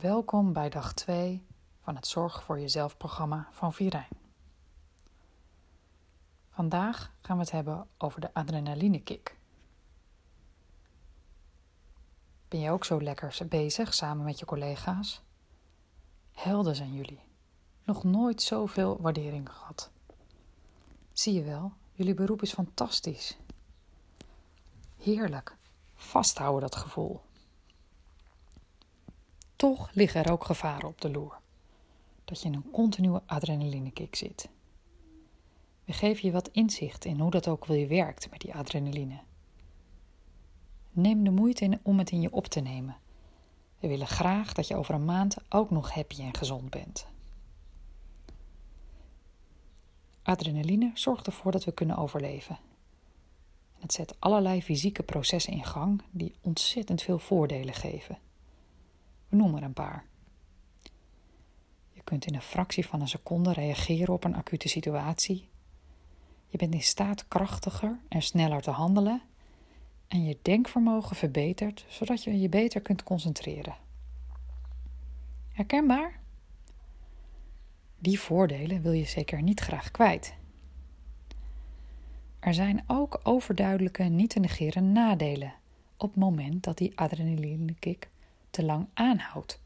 Welkom bij dag 2 van het Zorg voor Jezelf programma van Virijn. Vandaag gaan we het hebben over de adrenalinekick. Ben je ook zo lekker bezig samen met je collega's? Helden zijn jullie. Nog nooit zoveel waardering gehad. Zie je wel, jullie beroep is fantastisch. Heerlijk. Vasthouden dat gevoel. Toch liggen er ook gevaren op de loer. Dat je in een continue adrenalinekick zit. We geven je wat inzicht in hoe dat ook weer werkt met die adrenaline. Neem de moeite in om het in je op te nemen. We willen graag dat je over een maand ook nog happy en gezond bent. Adrenaline zorgt ervoor dat we kunnen overleven. En het zet allerlei fysieke processen in gang die ontzettend veel voordelen geven. We noemen er een paar. Je kunt in een fractie van een seconde reageren op een acute situatie. Je bent in staat krachtiger en sneller te handelen. En je denkvermogen verbetert, zodat je je beter kunt concentreren. Herkenbaar? Die voordelen wil je zeker niet graag kwijt. Er zijn ook overduidelijke, niet te negeren nadelen op het moment dat die adrenalinekick te lang aanhoudt,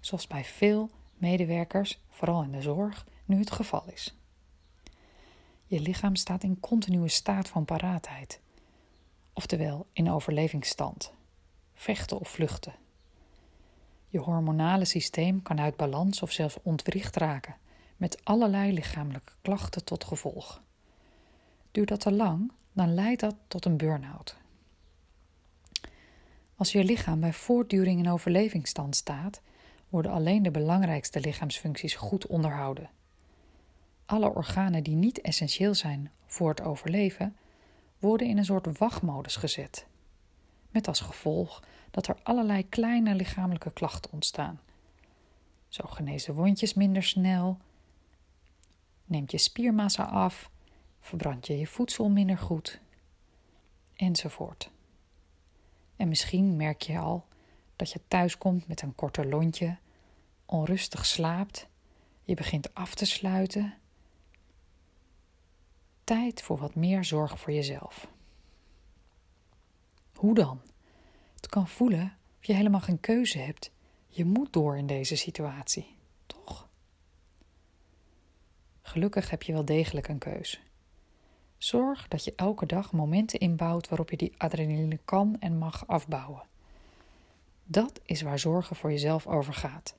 zoals bij veel medewerkers, vooral in de zorg, nu het geval is. Je lichaam staat in continue staat van paraatheid, oftewel in overlevingsstand, vechten of vluchten. Je hormonale systeem kan uit balans of zelfs ontwricht raken, met allerlei lichamelijke klachten tot gevolg. Duurt dat te lang, dan leidt dat tot een burn-out. Als je lichaam bij voortduring in overlevingsstand staat, worden alleen de belangrijkste lichaamsfuncties goed onderhouden. Alle organen die niet essentieel zijn voor het overleven, worden in een soort wachtmodus gezet. Met als gevolg dat er allerlei kleine lichamelijke klachten ontstaan. Zo genezen wondjes minder snel, neemt je spiermassa af, verbrand je je voedsel minder goed, enzovoort. En misschien merk je al dat je thuiskomt met een korter lontje, onrustig slaapt, je begint af te sluiten. Tijd voor wat meer zorg voor jezelf. Hoe dan? Het kan voelen of je helemaal geen keuze hebt. Je moet door in deze situatie, toch? Gelukkig heb je wel degelijk een keuze. Zorg dat je elke dag momenten inbouwt waarop je die adrenaline kan en mag afbouwen. Dat is waar zorgen voor jezelf over gaat.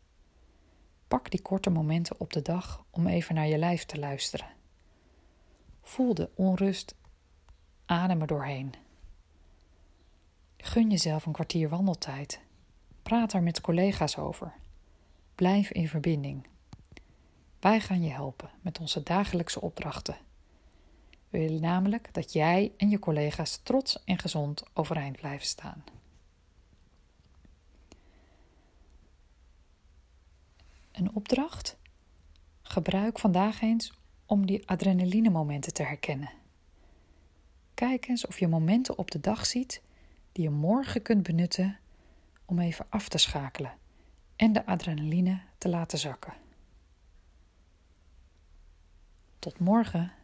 Pak die korte momenten op de dag om even naar je lijf te luisteren. Voel de onrust, adem er doorheen. Gun jezelf een kwartier wandeltijd. Praat er met collega's over. Blijf in verbinding. Wij gaan je helpen met onze dagelijkse opdrachten we willen namelijk dat jij en je collega's trots en gezond overeind blijven staan. Een opdracht? Gebruik vandaag eens om die adrenalinemomenten te herkennen. Kijk eens of je momenten op de dag ziet die je morgen kunt benutten om even af te schakelen en de adrenaline te laten zakken. Tot morgen.